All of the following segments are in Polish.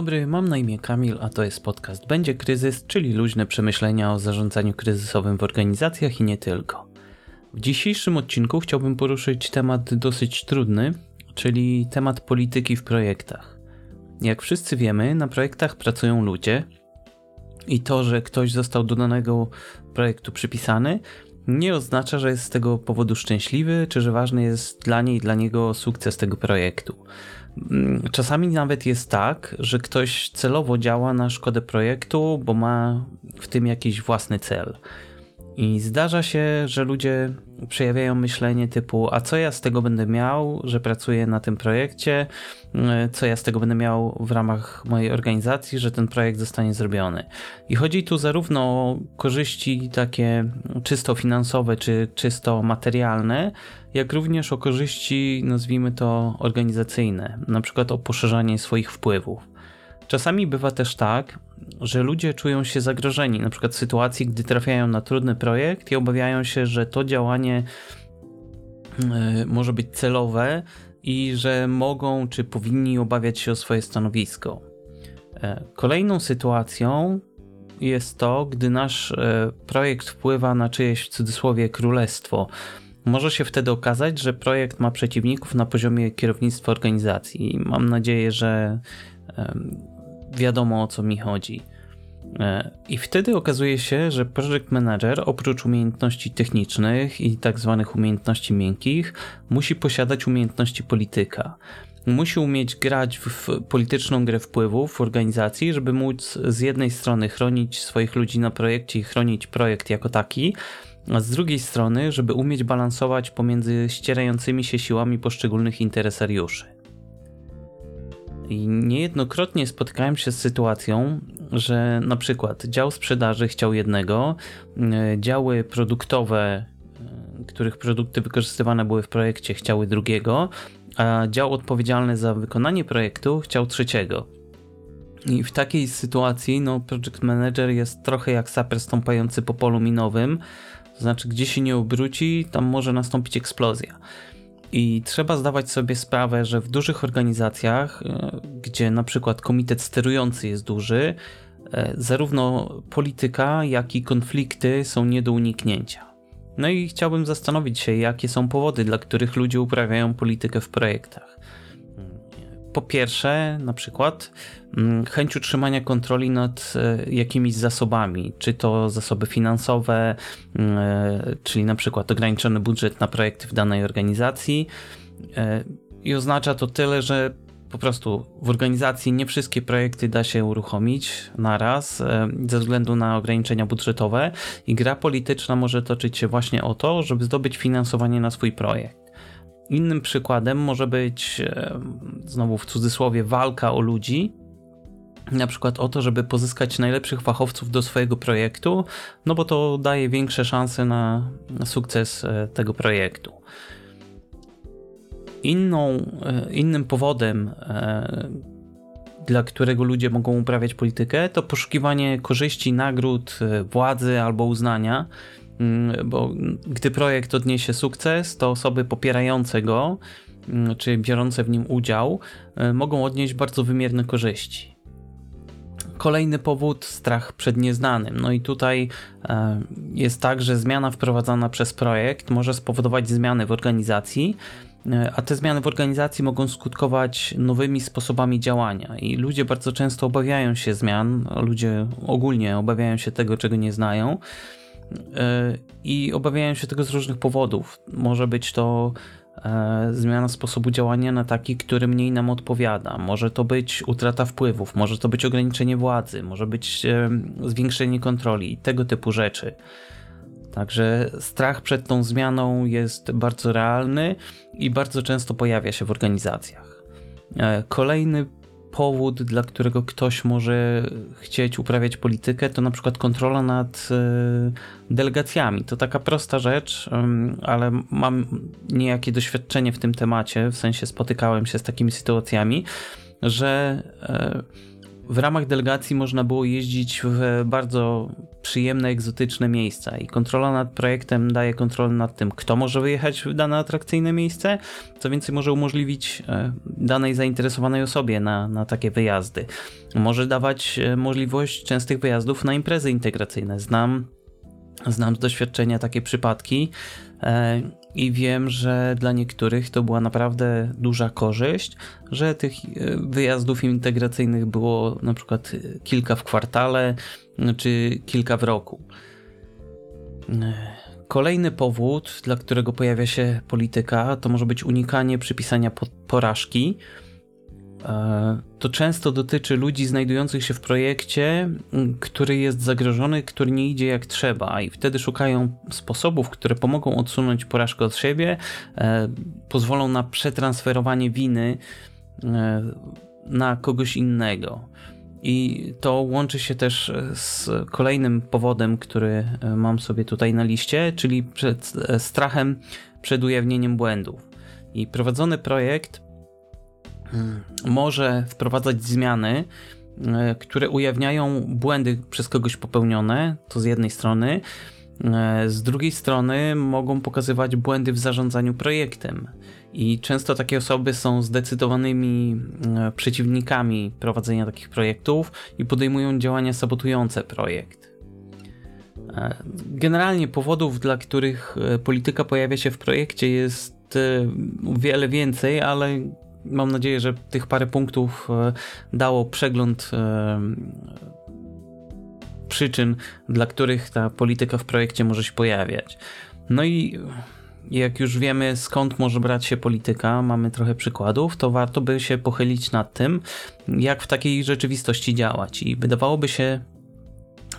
dobry, mam na imię Kamil, a to jest podcast Będzie Kryzys, czyli luźne przemyślenia o zarządzaniu kryzysowym w organizacjach i nie tylko. W dzisiejszym odcinku chciałbym poruszyć temat dosyć trudny, czyli temat polityki w projektach. Jak wszyscy wiemy, na projektach pracują ludzie i to, że ktoś został do danego projektu przypisany, nie oznacza, że jest z tego powodu szczęśliwy, czy że ważny jest dla niej i dla niego sukces tego projektu. Mm, czasami nawet jest tak, że ktoś celowo działa na szkodę projektu, bo ma w tym jakiś własny cel. I zdarza się, że ludzie przejawiają myślenie typu: A co ja z tego będę miał, że pracuję na tym projekcie? E, co ja z tego będę miał w ramach mojej organizacji, że ten projekt zostanie zrobiony? I chodzi tu zarówno o korzyści takie czysto finansowe czy czysto materialne, jak również o korzyści, nazwijmy to, organizacyjne, na przykład o poszerzanie swoich wpływów. Czasami bywa też tak, że ludzie czują się zagrożeni, na przykład w sytuacji, gdy trafiają na trudny projekt i obawiają się, że to działanie e, może być celowe i że mogą czy powinni obawiać się o swoje stanowisko. E, kolejną sytuacją jest to, gdy nasz e, projekt wpływa na czyjeś w cudzysłowie królestwo. Może się wtedy okazać, że projekt ma przeciwników na poziomie kierownictwa organizacji. Mam nadzieję, że wiadomo o co mi chodzi. E, I wtedy okazuje się, że project manager oprócz umiejętności technicznych i tak zwanych umiejętności miękkich musi posiadać umiejętności polityka. Musi umieć grać w polityczną grę wpływów w organizacji, żeby móc z jednej strony chronić swoich ludzi na projekcie i chronić projekt jako taki, a z drugiej strony, żeby umieć balansować pomiędzy ścierającymi się siłami poszczególnych interesariuszy. I niejednokrotnie spotykałem się z sytuacją, że na przykład dział sprzedaży chciał jednego, e, działy produktowe, e, których produkty wykorzystywane były w projekcie, chciały drugiego, a dział odpowiedzialny za wykonanie projektu chciał trzeciego. I w takiej sytuacji no, project manager jest trochę jak saper stąpający po polu minowym, to znaczy gdzie się nie obróci, tam może nastąpić eksplozja. I trzeba zdawać sobie sprawę, że w dużych organizacjach, e, gdzie na przykład komitet sterujący jest duży, e, zarówno polityka, jak i konflikty są nie do uniknięcia. No i chciałbym zastanowić się, jakie są powody, dla których ludzie uprawiają politykę w projektach. Po pierwsze, na przykład mm, chęć utrzymania kontroli nad e, jakimiś zasobami, czy to zasoby finansowe, mm, e, czyli na przykład ograniczony budżet na projekty w danej organizacji. E, I oznacza to tyle, że po prostu w organizacji nie wszystkie projekty da się uruchomić naraz ze względu na ograniczenia budżetowe i gra polityczna może toczyć się właśnie o to, żeby zdobyć finansowanie na swój projekt. Innym przykładem może być, e, znowu w cudzysłowie, walka o ludzi, na przykład o to, żeby pozyskać najlepszych fachowców do swojego projektu, no bo to daje większe szanse na sukces e, tego projektu. Inną, e, innym powodem, dla którego ludzie mogą uprawiać politykę, to poszukiwanie korzyści, nagród, władzy albo uznania. Mm, bo gdy projekt odniesie sukces, to osoby popierające go, mm, czy biorące w nim udział, e, mogą odnieść bardzo wymierne korzyści. Kolejny powód strach przed nieznanym. No i tutaj e, jest tak, że zmiana wprowadzana przez projekt może spowodować zmiany w organizacji, e, a te zmiany w organizacji mogą skutkować nowymi sposobami działania. I ludzie bardzo często obawiają się zmian, ludzie ogólnie obawiają się tego, czego nie znają i obawiają się tego z różnych powodów. Może być to e, zmiana sposobu działania na taki, który mniej nam odpowiada. Może to być utrata wpływów, może to być ograniczenie władzy, może być e, zwiększenie kontroli, tego typu rzeczy. Także strach przed tą zmianą jest bardzo realny i bardzo często pojawia się w organizacjach. Kolejny powód, dla którego ktoś może chcieć uprawiać politykę, to na przykład kontrola nad e, delegacjami. To taka prosta rzecz, ale mam niejakie doświadczenie w tym temacie, w sensie spotykałem się z takimi sytuacjami, że e, w ramach delegacji można było jeździć w bardzo przyjemne, egzotyczne miejsca i kontrola nad projektem daje kontrolę nad tym, kto może wyjechać w dane atrakcyjne miejsce, co więcej może umożliwić e, danej zainteresowanej osobie na, na takie wyjazdy. Może dawać e, możliwość częstych wyjazdów na imprezy integracyjne. Znam Znam z doświadczenia takie przypadki e, i wiem, że dla niektórych to była naprawdę duża korzyść, że tych e, wyjazdów integracyjnych było na przykład kilka w kwartale czy kilka w roku. E, kolejny powód, dla którego pojawia się polityka, to może być unikanie przypisania porażki E, to często dotyczy ludzi znajdujących się w projekcie, który jest zagrożony, który nie idzie jak trzeba, i wtedy szukają sposobów, które pomogą odsunąć porażkę od siebie, e, pozwolą na przetransferowanie winy e, na kogoś innego. I to łączy się też z kolejnym powodem, który mam sobie tutaj na liście, czyli przed strachem przed ujawnieniem błędów. I prowadzony projekt. Może wprowadzać zmiany, e, które ujawniają błędy przez kogoś popełnione, to z jednej strony. E, z drugiej strony mogą pokazywać błędy w zarządzaniu projektem. I często takie osoby są zdecydowanymi e, przeciwnikami prowadzenia takich projektów i podejmują działania sabotujące projekt. Generalnie powodów, dla których polityka pojawia się w projekcie, jest wiele więcej, ale mam nadzieję, że tych parę punktów e, dało przegląd e, przyczyn, dla których ta polityka w projekcie może się pojawiać. No i jak już wiemy skąd może brać się polityka, mamy trochę przykładów, to warto by się pochylić nad tym, jak w takiej rzeczywistości działać. I wydawałoby się,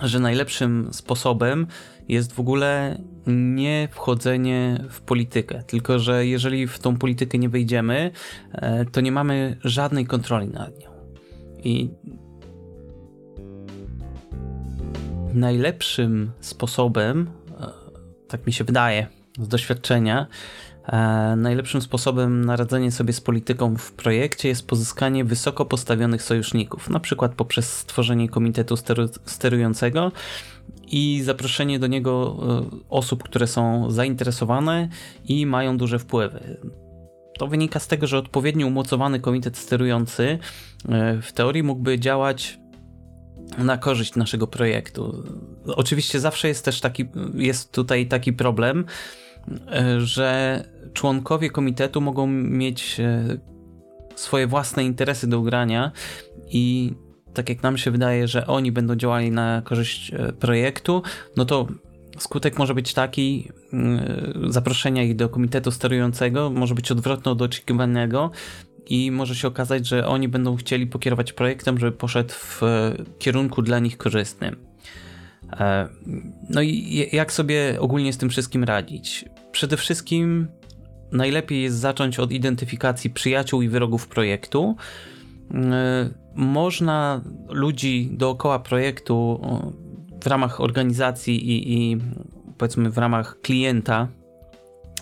że najlepszym sposobem jest w ogóle nie wchodzenie w politykę. Tylko, że jeżeli w tą politykę nie wejdziemy, e, to nie mamy żadnej kontroli nad nią. I najlepszym sposobem, e, tak mi się wydaje z doświadczenia, najlepszym sposobem na radzenie sobie z polityką w projekcie jest pozyskanie wysoko postawionych sojuszników, na przykład poprzez stworzenie komitetu steru sterującego i zaproszenie do niego e, osób, które są zainteresowane i mają duże wpływy. To wynika z tego, że odpowiednio umocowany komitet sterujący e, w teorii mógłby działać na korzyść naszego projektu. Oczywiście zawsze jest też taki, jest tutaj taki problem, że członkowie komitetu mogą mieć e, swoje własne interesy do ugrania i tak jak nam się wydaje, że oni będą działali na korzyść e, projektu, no to skutek może być taki, mm, zaproszenia ich do komitetu sterującego może być odwrotny od oczekiwanego i może się okazać, że oni będą chcieli pokierować projektem, żeby poszedł w e, kierunku dla nich korzystnym. E, no i jak sobie ogólnie z tym wszystkim radzić? Przede wszystkim najlepiej jest zacząć od identyfikacji przyjaciół i wrogów projektu. E, można ludzi dookoła projektu w ramach organizacji i, i powiedzmy w ramach klienta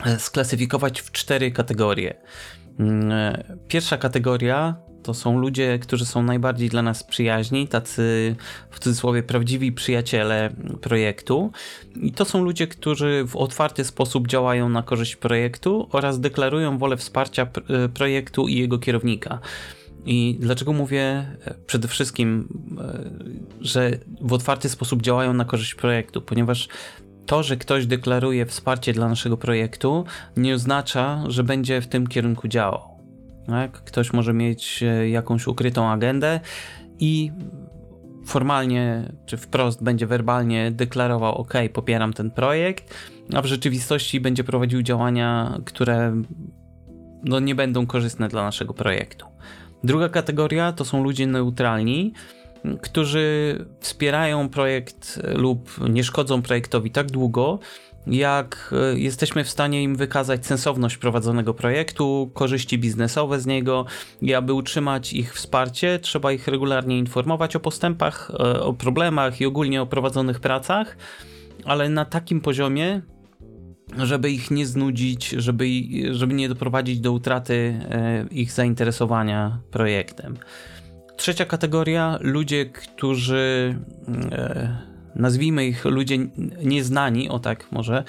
e, sklasyfikować w cztery kategorie. Pierwsza kategoria to są ludzie, którzy są najbardziej dla nas przyjaźni, tacy w cudzysłowie prawdziwi przyjaciele projektu. I to są ludzie, którzy w otwarty sposób działają na korzyść projektu oraz deklarują wolę wsparcia e, projektu i jego kierownika. I dlaczego mówię e, przede wszystkim, e, że w otwarty sposób działają na korzyść projektu? Ponieważ to, że ktoś deklaruje wsparcie dla naszego projektu, nie oznacza, że będzie w tym kierunku działał. Tak? Ktoś może mieć e, jakąś ukrytą agendę i formalnie czy wprost będzie werbalnie deklarował: OK, popieram ten projekt, a w rzeczywistości będzie prowadził działania, które no, nie będą korzystne dla naszego projektu. Druga kategoria to są ludzie neutralni, którzy wspierają projekt lub nie szkodzą projektowi tak długo, jak e, jesteśmy w stanie im wykazać sensowność prowadzonego projektu, korzyści biznesowe z niego i aby utrzymać ich wsparcie, trzeba ich regularnie informować o postępach, e, o problemach i ogólnie o prowadzonych pracach, ale na takim poziomie, żeby ich nie znudzić, żeby, żeby nie doprowadzić do utraty e, ich zainteresowania projektem. trzecia kategoria, ludzie, którzy nazwijmy ich ludzie nieznani, o tak może,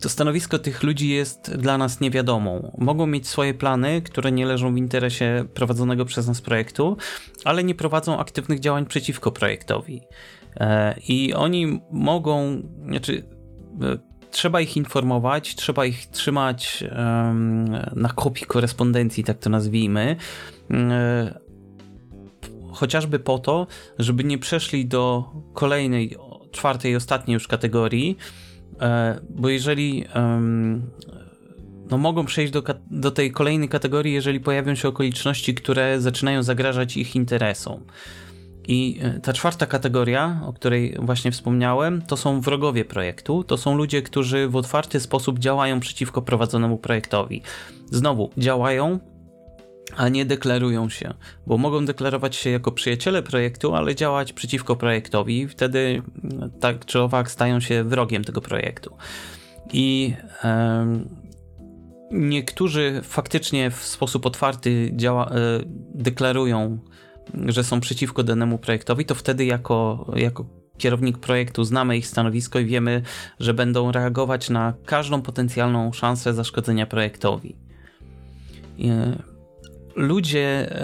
to stanowisko tych ludzi jest dla nas niewiadomą. Mogą mieć swoje plany, które nie leżą w interesie prowadzonego przez nas projektu, ale nie prowadzą aktywnych działań przeciwko projektowi. E, I oni mogą, znaczy, e, trzeba ich informować, trzeba ich trzymać na kopii korespondencji, tak to nazwijmy, e, chociażby po to, żeby nie przeszli do kolejnej, czwartej, ostatniej już kategorii, e, bo jeżeli no mogą przejść do, do tej kolejnej kategorii, jeżeli pojawią się okoliczności, które zaczynają zagrażać ich interesom. I e, ta czwarta kategoria, o której właśnie wspomniałem, to są wrogowie projektu. To są ludzie, którzy w otwarty sposób działają przeciwko prowadzonemu projektowi. Znowu, działają a nie deklarują się, bo mogą deklarować się jako przyjaciele projektu, ale działać przeciwko projektowi, wtedy tak czy owak stają się wrogiem tego projektu. I niektórzy faktycznie w sposób otwarty działa, e, deklarują, że są przeciwko danemu projektowi, to wtedy jako, jako kierownik projektu znamy ich stanowisko i wiemy, że będą reagować na każdą potencjalną szansę zaszkodzenia projektowi. Ludzie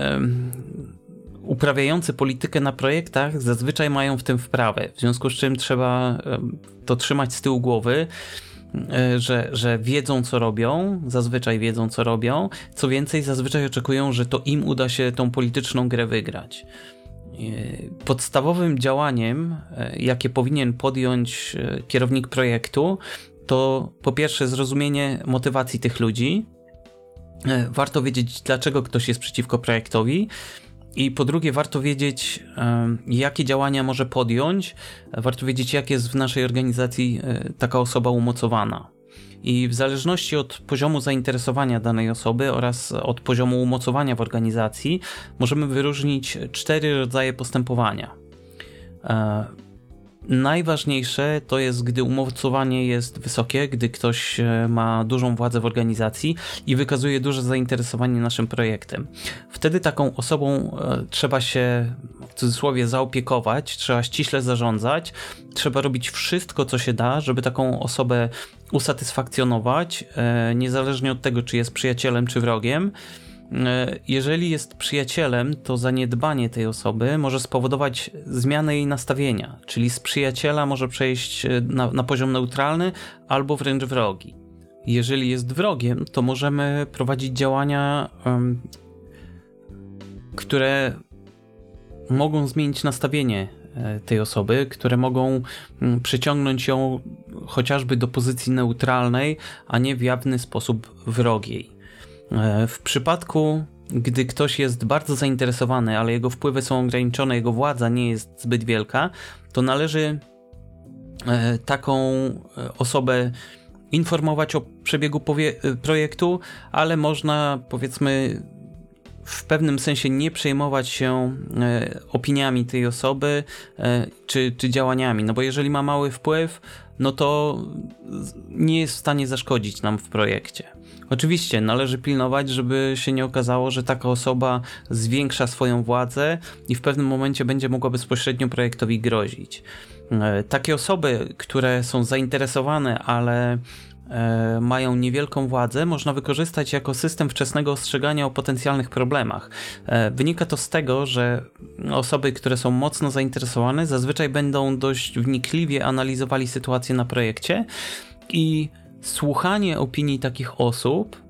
uprawiający politykę na projektach zazwyczaj mają w tym wprawę, w związku z czym trzeba to trzymać z tyłu głowy, e, że, że wiedzą co robią, zazwyczaj wiedzą co robią, co więcej zazwyczaj oczekują, że to im uda się tą polityczną grę wygrać. E, podstawowym działaniem, e, jakie powinien podjąć kierownik projektu, to po pierwsze zrozumienie motywacji tych ludzi, warto wiedzieć, dlaczego ktoś jest przeciwko projektowi. I po drugie, warto wiedzieć, jakie działania może podjąć. Warto wiedzieć, jak jest w naszej organizacji e, taka osoba umocowana. I w zależności od poziomu zainteresowania danej osoby oraz od poziomu umocowania w organizacji, możemy wyróżnić cztery rodzaje postępowania. Najważniejsze to jest, gdy umocowanie jest wysokie, gdy ktoś e, ma dużą władzę w organizacji i wykazuje duże zainteresowanie naszym projektem. Wtedy taką osobą e, trzeba się w cudzysłowie zaopiekować, trzeba ściśle zarządzać, trzeba robić wszystko, co się da, żeby taką osobę usatysfakcjonować, e, niezależnie od tego, czy jest przyjacielem, czy wrogiem. E, jeżeli jest przyjacielem, to zaniedbanie tej osoby może spowodować zmianę jej nastawienia, czyli z przyjaciela może przejść e, na, na poziom neutralny albo wręcz wrogi. Jeżeli jest wrogiem, to możemy prowadzić działania, um, które mogą zmienić nastawienie e, tej osoby, które mogą przyciągnąć ją chociażby do pozycji neutralnej, a nie w jawny sposób wrogiej. E, w przypadku, gdy ktoś jest bardzo zainteresowany, ale jego wpływy są ograniczone, jego władza nie jest zbyt wielka, to należy e, taką e, osobę informować o przebiegu projektu, ale można powiedzmy w pewnym sensie nie przejmować się opiniami tej osoby czy, czy działaniami, no bo jeżeli ma mały wpływ, no to nie jest w stanie zaszkodzić nam w projekcie. Oczywiście należy pilnować, żeby się nie okazało, że taka osoba zwiększa swoją władzę i w pewnym momencie będzie mogła bezpośrednio projektowi grozić. E, takie osoby, które są zainteresowane, ale e, mają niewielką władzę, można wykorzystać jako system wczesnego ostrzegania o potencjalnych problemach. E, wynika to z tego, że osoby, które są mocno zainteresowane, zazwyczaj będą dość wnikliwie analizowali sytuację na projekcie i słuchanie opinii takich osób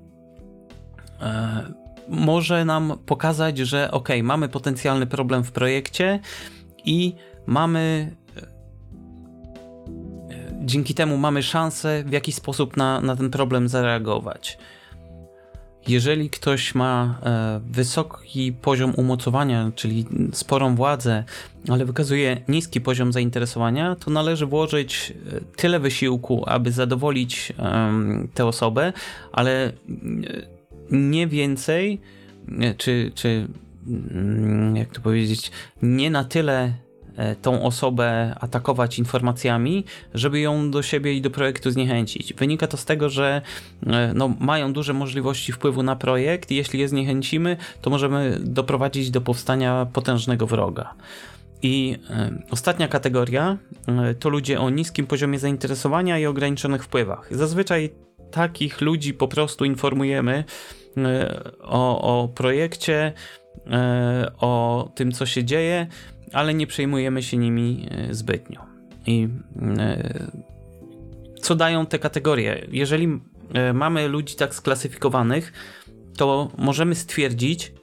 e, może nam pokazać, że ok, mamy potencjalny problem w projekcie i mamy e, dzięki temu mamy szansę w jakiś sposób na, na ten problem zareagować. Jeżeli ktoś ma e, wysoki poziom umocowania, czyli sporą władzę, ale wykazuje niski poziom zainteresowania, to należy włożyć e, tyle wysiłku, aby zadowolić tę osobę, ale e, nie więcej, czy, czy mm, jak to powiedzieć, nie na tyle e, tą osobę atakować informacjami, żeby ją do siebie i do projektu zniechęcić. Wynika to z tego, że e, no, mają duże możliwości wpływu na projekt i jeśli je zniechęcimy, to możemy doprowadzić do powstania potężnego wroga. I y, ostatnia kategoria to ludzie o niskim poziomie zainteresowania i ograniczonych wpływach. Zazwyczaj takich ludzi po prostu informujemy o, o projekcie, o tym, co się dzieje, ale nie przejmujemy się nimi zbytnio. I co dają te kategorie? Jeżeli mamy ludzi tak sklasyfikowanych, to możemy stwierdzić, E,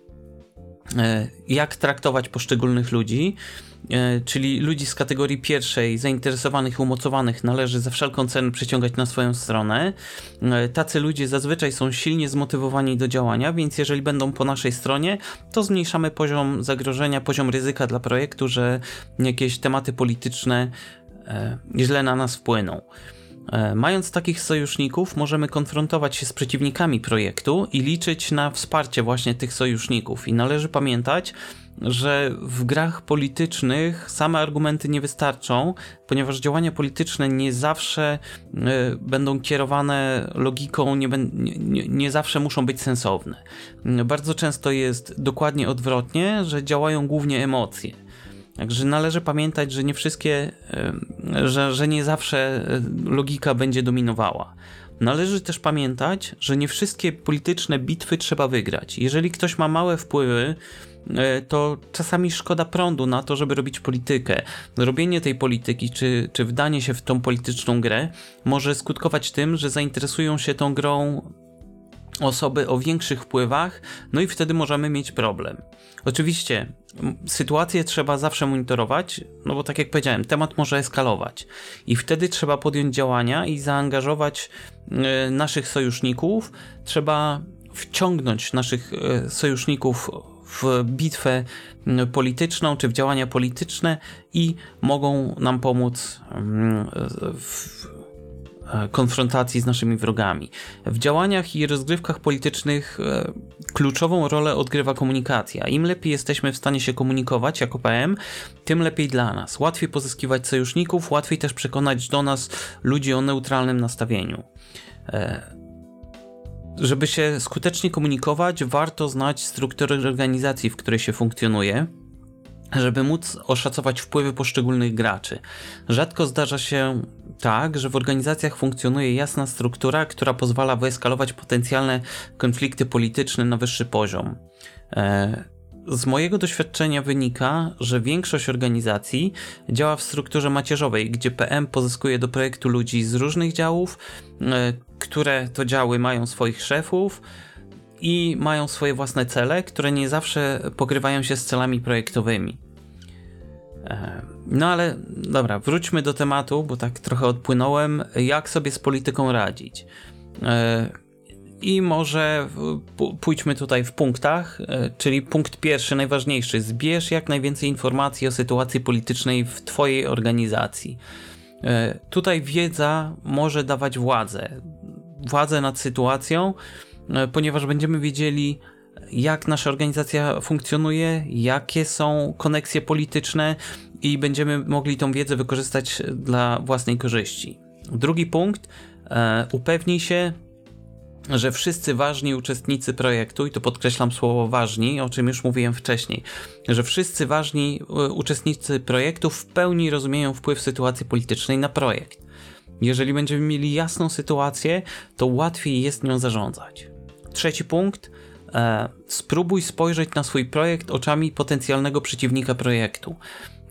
jak traktować poszczególnych ludzi, e, czyli ludzi z kategorii pierwszej, zainteresowanych, umocowanych, należy za wszelką cenę przyciągać na swoją stronę. E, tacy ludzie zazwyczaj są silnie zmotywowani do działania, więc jeżeli będą po naszej stronie, to zmniejszamy poziom zagrożenia, poziom ryzyka dla projektu, że jakieś tematy polityczne źle na nas wpłyną. E, mając takich sojuszników, możemy konfrontować się z przeciwnikami projektu i liczyć na wsparcie właśnie tych sojuszników. I należy pamiętać, że w grach politycznych same argumenty nie wystarczą, ponieważ działania polityczne nie zawsze y, będą kierowane logiką, nie, nie, nie, zawsze muszą być sensowne. Bardzo często jest dokładnie odwrotnie, że działają głównie emocje. Także należy pamiętać, że nie wszystkie, że, że nie zawsze e, logika będzie dominowała. Należy też pamiętać, że nie wszystkie polityczne bitwy trzeba wygrać. Jeżeli ktoś ma małe wpływy, e, to czasami szkoda prądu na to, żeby robić politykę. Robienie tej polityki, czy, czy wdanie się w tą polityczną grę, może skutkować tym, że zainteresują się tą grą osoby o większych wpływach, no i wtedy możemy mieć problem. Oczywiście sytuację trzeba zawsze monitorować, no bo tak jak powiedziałem, temat może eskalować i wtedy trzeba podjąć działania i zaangażować y, naszych sojuszników, trzeba wciągnąć naszych y, sojuszników w bitwę polityczną czy w działania polityczne i mogą nam pomóc w E, konfrontacji z naszymi wrogami. W działaniach i rozgrywkach politycznych e, kluczową rolę odgrywa komunikacja. Im lepiej jesteśmy w stanie się komunikować jako PM, tym lepiej dla nas. Łatwiej pozyskiwać sojuszników, łatwiej też przekonać do nas ludzi o neutralnym nastawieniu. E, żeby się skutecznie komunikować, warto znać strukturę organizacji, w której się funkcjonuje żeby móc oszacować wpływy poszczególnych graczy. Rzadko zdarza się tak, że w organizacjach funkcjonuje jasna struktura, która pozwala wyeskalować potencjalne konflikty polityczne na wyższy poziom. E, z mojego doświadczenia wynika, że większość organizacji działa w strukturze macierzowej, gdzie PM pozyskuje do projektu ludzi z różnych działów, e, które to działy mają swoich szefów i mają swoje własne cele, które nie zawsze pokrywają się z celami projektowymi. E, no ale dobra, wróćmy do tematu, bo tak trochę odpłynąłem. Jak sobie z polityką radzić? E, I może pójdźmy tutaj w punktach, e, czyli punkt pierwszy, najważniejszy. Zbierz jak najwięcej informacji o sytuacji politycznej w Twojej organizacji. Tutaj wiedza może dawać władzę. Władzę nad sytuacją, ponieważ będziemy wiedzieli, jak nasza organizacja funkcjonuje, jakie są koneksje polityczne i będziemy mogli tą wiedzę wykorzystać dla własnej korzyści. Drugi punkt, e, upewnij się, że wszyscy ważni uczestnicy projektu, i tu podkreślam słowo ważni, o czym już mówiłem wcześniej, że wszyscy ważni e, uczestnicy projektu w pełni rozumieją wpływ sytuacji politycznej na projekt. Jeżeli będziemy mieli jasną sytuację, to łatwiej jest nią zarządzać. Trzeci punkt, E, spróbuj spojrzeć na swój projekt oczami potencjalnego przeciwnika projektu.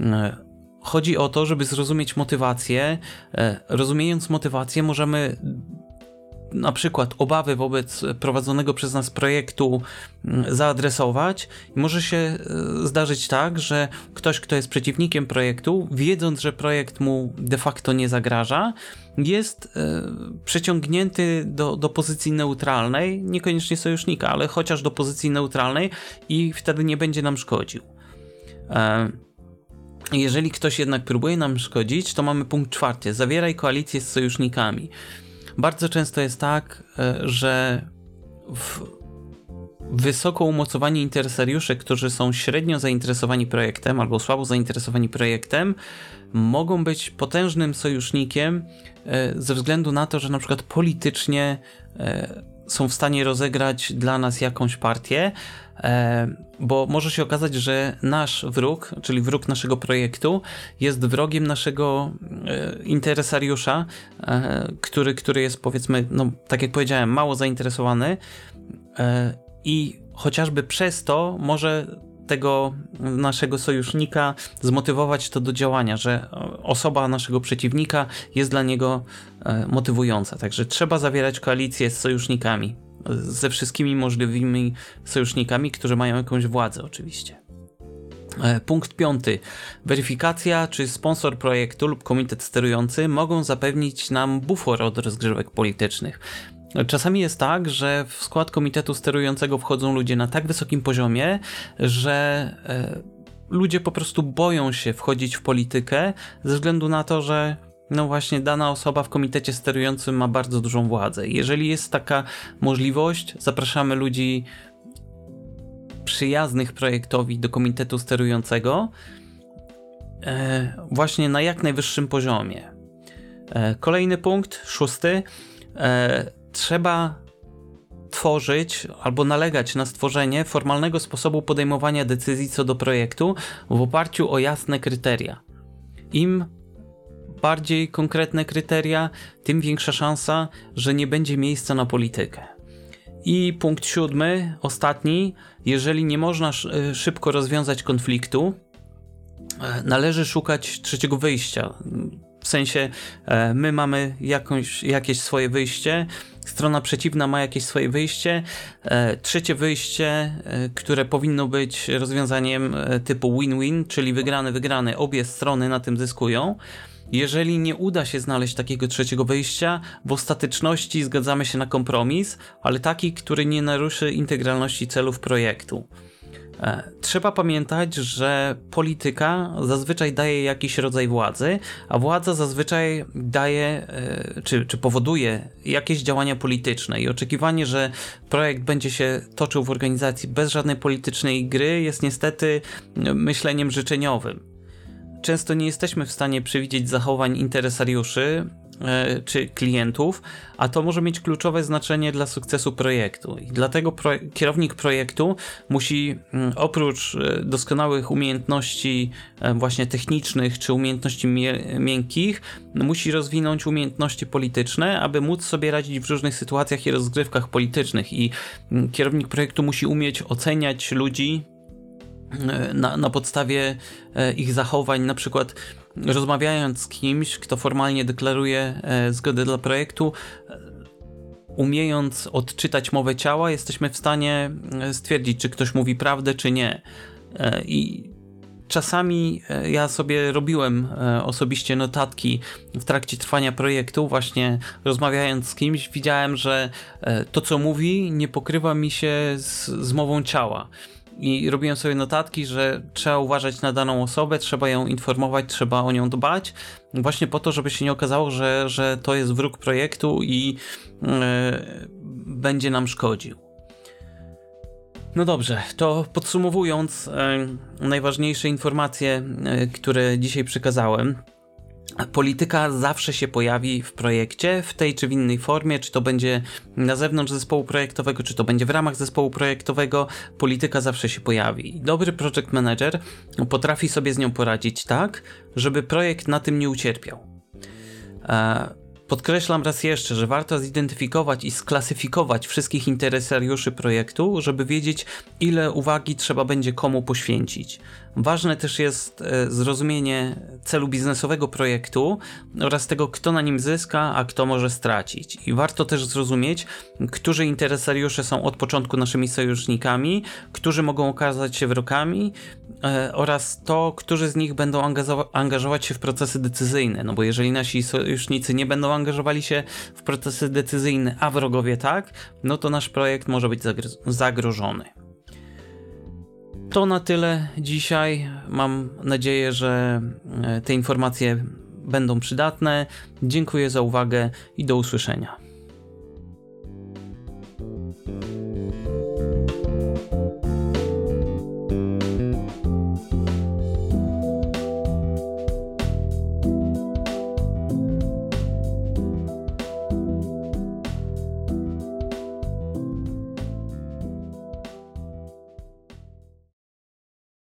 E, chodzi o to, żeby zrozumieć motywację. E, rozumiejąc motywację, możemy na przykład obawy wobec prowadzonego przez nas projektu mm, zaadresować może się e, zdarzyć tak, że ktoś, kto jest przeciwnikiem projektu, wiedząc, że projekt mu de facto nie zagraża, jest e, przeciągnięty do, do pozycji neutralnej, niekoniecznie sojusznika, ale chociaż do pozycji neutralnej i wtedy nie będzie nam szkodził. E, jeżeli ktoś jednak próbuje nam szkodzić, to mamy punkt czwarty. Zawieraj koalicję z sojusznikami. Bardzo często jest tak, e, że wysoko umocowani interesariusze, którzy są średnio zainteresowani projektem albo słabo zainteresowani projektem, mogą być potężnym sojusznikiem e, ze względu na to, że na przykład politycznie e, są w stanie rozegrać dla nas jakąś partię, e, bo może się okazać, że nasz wróg, czyli wróg naszego projektu, jest wrogiem naszego interesariusza, który, który jest powiedzmy, no tak jak powiedziałem, mało zainteresowany i chociażby przez to może tego naszego sojusznika zmotywować to do działania, że osoba naszego przeciwnika jest dla niego e, motywująca. Także trzeba zawierać koalicję z sojusznikami, ze wszystkimi możliwymi sojusznikami, którzy mają jakąś władzę oczywiście. E, punkt piąty. Weryfikacja, czy sponsor projektu lub komitet sterujący mogą zapewnić nam bufor od rozgrywek politycznych. Czasami jest tak, że w skład komitetu sterującego wchodzą ludzie na tak wysokim poziomie, że e, ludzie po prostu boją się wchodzić w politykę ze względu na to, że no właśnie dana osoba w komitecie sterującym ma bardzo dużą władzę. Jeżeli jest taka możliwość, zapraszamy ludzi przyjaznych projektowi do komitetu sterującego e, właśnie na jak najwyższym poziomie. E, kolejny punkt, szósty trzeba tworzyć albo nalegać na stworzenie formalnego sposobu podejmowania decyzji co do projektu w oparciu o jasne kryteria. Im bardziej konkretne kryteria, tym większa szansa, że nie będzie miejsca na politykę. I punkt siódmy, ostatni, jeżeli nie można szybko rozwiązać konfliktu, e, należy szukać trzeciego wyjścia. W sensie e, my mamy jakąś, jakieś swoje wyjście, strona przeciwna ma jakieś swoje wyjście. E, trzecie wyjście, e, które powinno być rozwiązaniem typu win-win, czyli wygrany, wygrany, obie strony na tym zyskują. Jeżeli nie uda się znaleźć takiego trzeciego wyjścia, w ostateczności zgadzamy się na kompromis, ale taki, który nie naruszy integralności celów projektu. E, trzeba pamiętać, że polityka zazwyczaj daje jakiś rodzaj władzy, a władza zazwyczaj daje e, czy, czy powoduje jakieś działania polityczne i oczekiwanie, że projekt będzie się toczył w organizacji bez żadnej politycznej gry jest niestety myśleniem życzeniowym. Często nie jesteśmy w stanie przewidzieć zachowań interesariuszy, E, czy klientów, a to może mieć kluczowe znaczenie dla sukcesu projektu. I dlatego kierownik projektu musi mm, oprócz e, doskonałych umiejętności e, właśnie technicznych czy umiejętności miękkich, musi rozwinąć umiejętności polityczne, aby móc sobie radzić w różnych sytuacjach i rozgrywkach politycznych. I mm, kierownik projektu musi umieć oceniać ludzi na, na podstawie ich zachowań, na przykład rozmawiając z kimś, kto formalnie deklaruje e, zgodę dla projektu, e, umiejąc odczytać mowę ciała, jesteśmy w stanie e, stwierdzić, czy ktoś mówi prawdę, czy nie. I czasami ja sobie robiłem osobiście notatki w trakcie trwania projektu, właśnie rozmawiając z kimś, widziałem, że to, co mówi, nie pokrywa mi się z, z mową ciała i robiłem sobie notatki, że trzeba uważać na daną osobę, trzeba ją informować, trzeba o nią dbać, właśnie po to, żeby się nie okazało, że, że to jest wróg projektu i yy, będzie nam szkodził. No dobrze, to podsumowując, yy, najważniejsze informacje, yy, które dzisiaj przekazałem. Polityka zawsze się pojawi w projekcie, w tej czy w innej formie, czy to będzie na zewnątrz zespołu projektowego, czy to będzie w ramach zespołu projektowego, polityka zawsze się pojawi. Dobry project manager potrafi sobie z nią poradzić tak, żeby projekt na tym nie ucierpiał. E, Podkreślam raz jeszcze, że warto zidentyfikować i sklasyfikować wszystkich interesariuszy projektu, żeby wiedzieć, ile uwagi trzeba będzie komu poświęcić. Ważne też jest e, zrozumienie celu biznesowego projektu oraz tego, kto na nim zyska, a kto może stracić. I warto też zrozumieć, którzy interesariusze są od początku naszymi sojusznikami, którzy mogą okazać się wrogami e, oraz to, którzy z nich będą angażować się w procesy decyzyjne. No bo jeżeli nasi sojusznicy nie będą angażowali się w procesy decyzyjne, a wrogowie tak, no to nasz projekt może być zagrożony. To na tyle dzisiaj. Mam nadzieję, że e, te informacje będą przydatne. Dziękuję za uwagę i do usłyszenia.